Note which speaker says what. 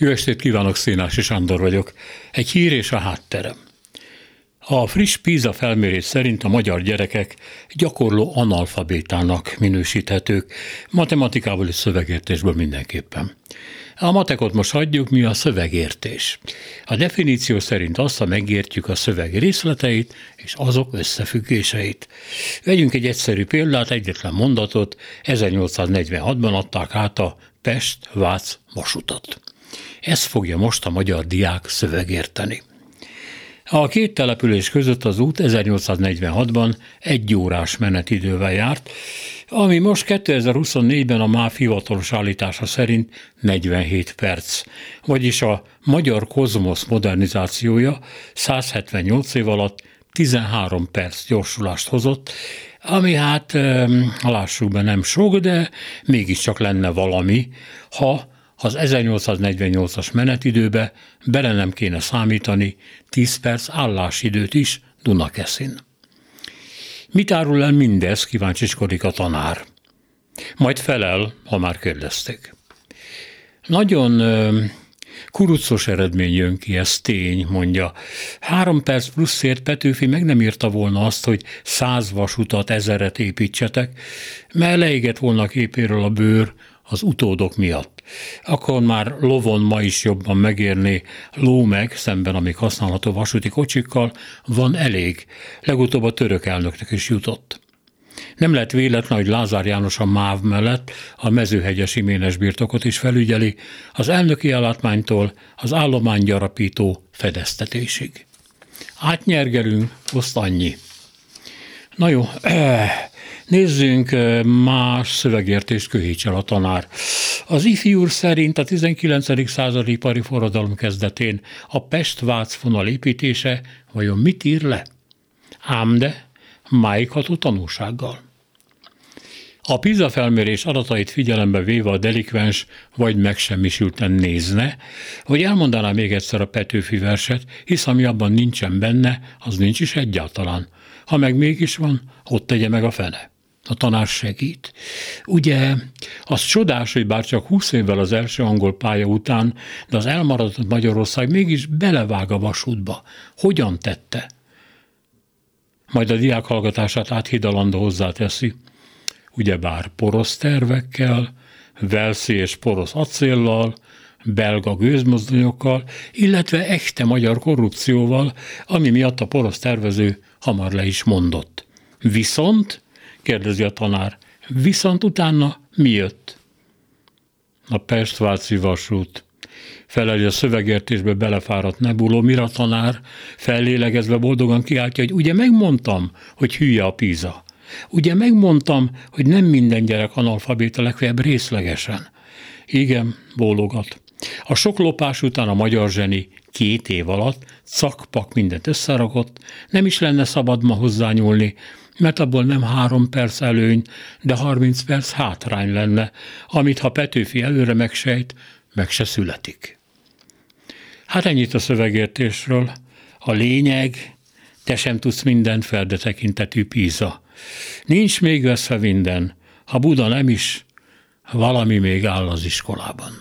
Speaker 1: Jó estét kívánok, Szénási Sándor vagyok. Egy hír és a hátterem. A friss PISA felmérés szerint a magyar gyerekek gyakorló analfabétának minősíthetők, matematikából és szövegértésből mindenképpen. A matekot most hagyjuk, mi a szövegértés. A definíció szerint azt, ha megértjük a szöveg részleteit és azok összefüggéseit. Vegyünk egy egyszerű példát, egyetlen mondatot, 1846-ban adták át a Pest-Vác vasutat. Ezt fogja most a magyar diák szövegérteni. A két település között az út 1846-ban egy órás menetidővel járt, ami most 2024-ben a MÁV hivatalos állítása szerint 47 perc, vagyis a magyar kozmosz modernizációja 178 év alatt 13 perc gyorsulást hozott, ami hát, lássuk be, nem sok, de mégiscsak lenne valami, ha az 1848-as menetidőbe bele nem kéne számítani 10 perc állásidőt is Dunakeszin. Mit árul el mindez, kíváncsiskodik a tanár. Majd felel, ha már kérdezték. Nagyon kurucos eredmény jön ki, ez tény, mondja. Három perc pluszért Petőfi meg nem írta volna azt, hogy száz vasutat, ezeret építsetek, mert leégett volna képéről a bőr az utódok miatt. Akkor már lovon ma is jobban megérné ló meg, szemben amik használható vasúti kocsikkal, van elég. Legutóbb a török elnöknek is jutott. Nem lett véletlen, hogy Lázár János a MÁV mellett a mezőhegyes iménes birtokot is felügyeli, az elnöki ellátmánytól az állománygyarapító fedeztetésig. Átnyergelünk, oszt annyi. Na jó, nézzünk más szövegértést köhíts el a tanár. Az ifjú szerint a 19. századi ipari forradalom kezdetén a Pest-Vác vonal építése vajon mit ír le? Ám de máigható tanúsággal. A PISA felmérés adatait figyelembe véve a delikvens vagy megsemmisülten nézne, hogy elmondaná még egyszer a Petőfi verset, hisz ami abban nincsen benne, az nincs is egyáltalán. Ha meg mégis van, ott tegye meg a fene a tanár segít. Ugye, az csodás, hogy bár csak 20 évvel az első angol pálya után, de az elmaradott Magyarország mégis belevág a vasútba. Hogyan tette? Majd a diák hallgatását áthidalandó hozzáteszi. Ugyebár porosz tervekkel, velszi és porosz acéllal, belga gőzmozdonyokkal, illetve echte magyar korrupcióval, ami miatt a porosz tervező hamar le is mondott. Viszont kérdezi a tanár. Viszont utána mi jött? A Pest-Váci vasút. Feleli a szövegértésbe belefáradt nebuló, mire a tanár fellélegezve boldogan kiáltja, hogy ugye megmondtam, hogy hülye a píza. Ugye megmondtam, hogy nem minden gyerek analfabéta, legfeljebb részlegesen. Igen, bólogat. A sok lopás után a magyar zseni két év alatt cakpak mindent összerakott, nem is lenne szabad ma hozzányúlni, mert abból nem három perc előny, de harminc perc hátrány lenne, amit ha Petőfi előre megsejt, meg se születik. Hát ennyit a szövegértésről. A lényeg, te sem tudsz mindent felde tekintetű píza. Nincs még veszve minden, ha Buda nem is, valami még áll az iskolában.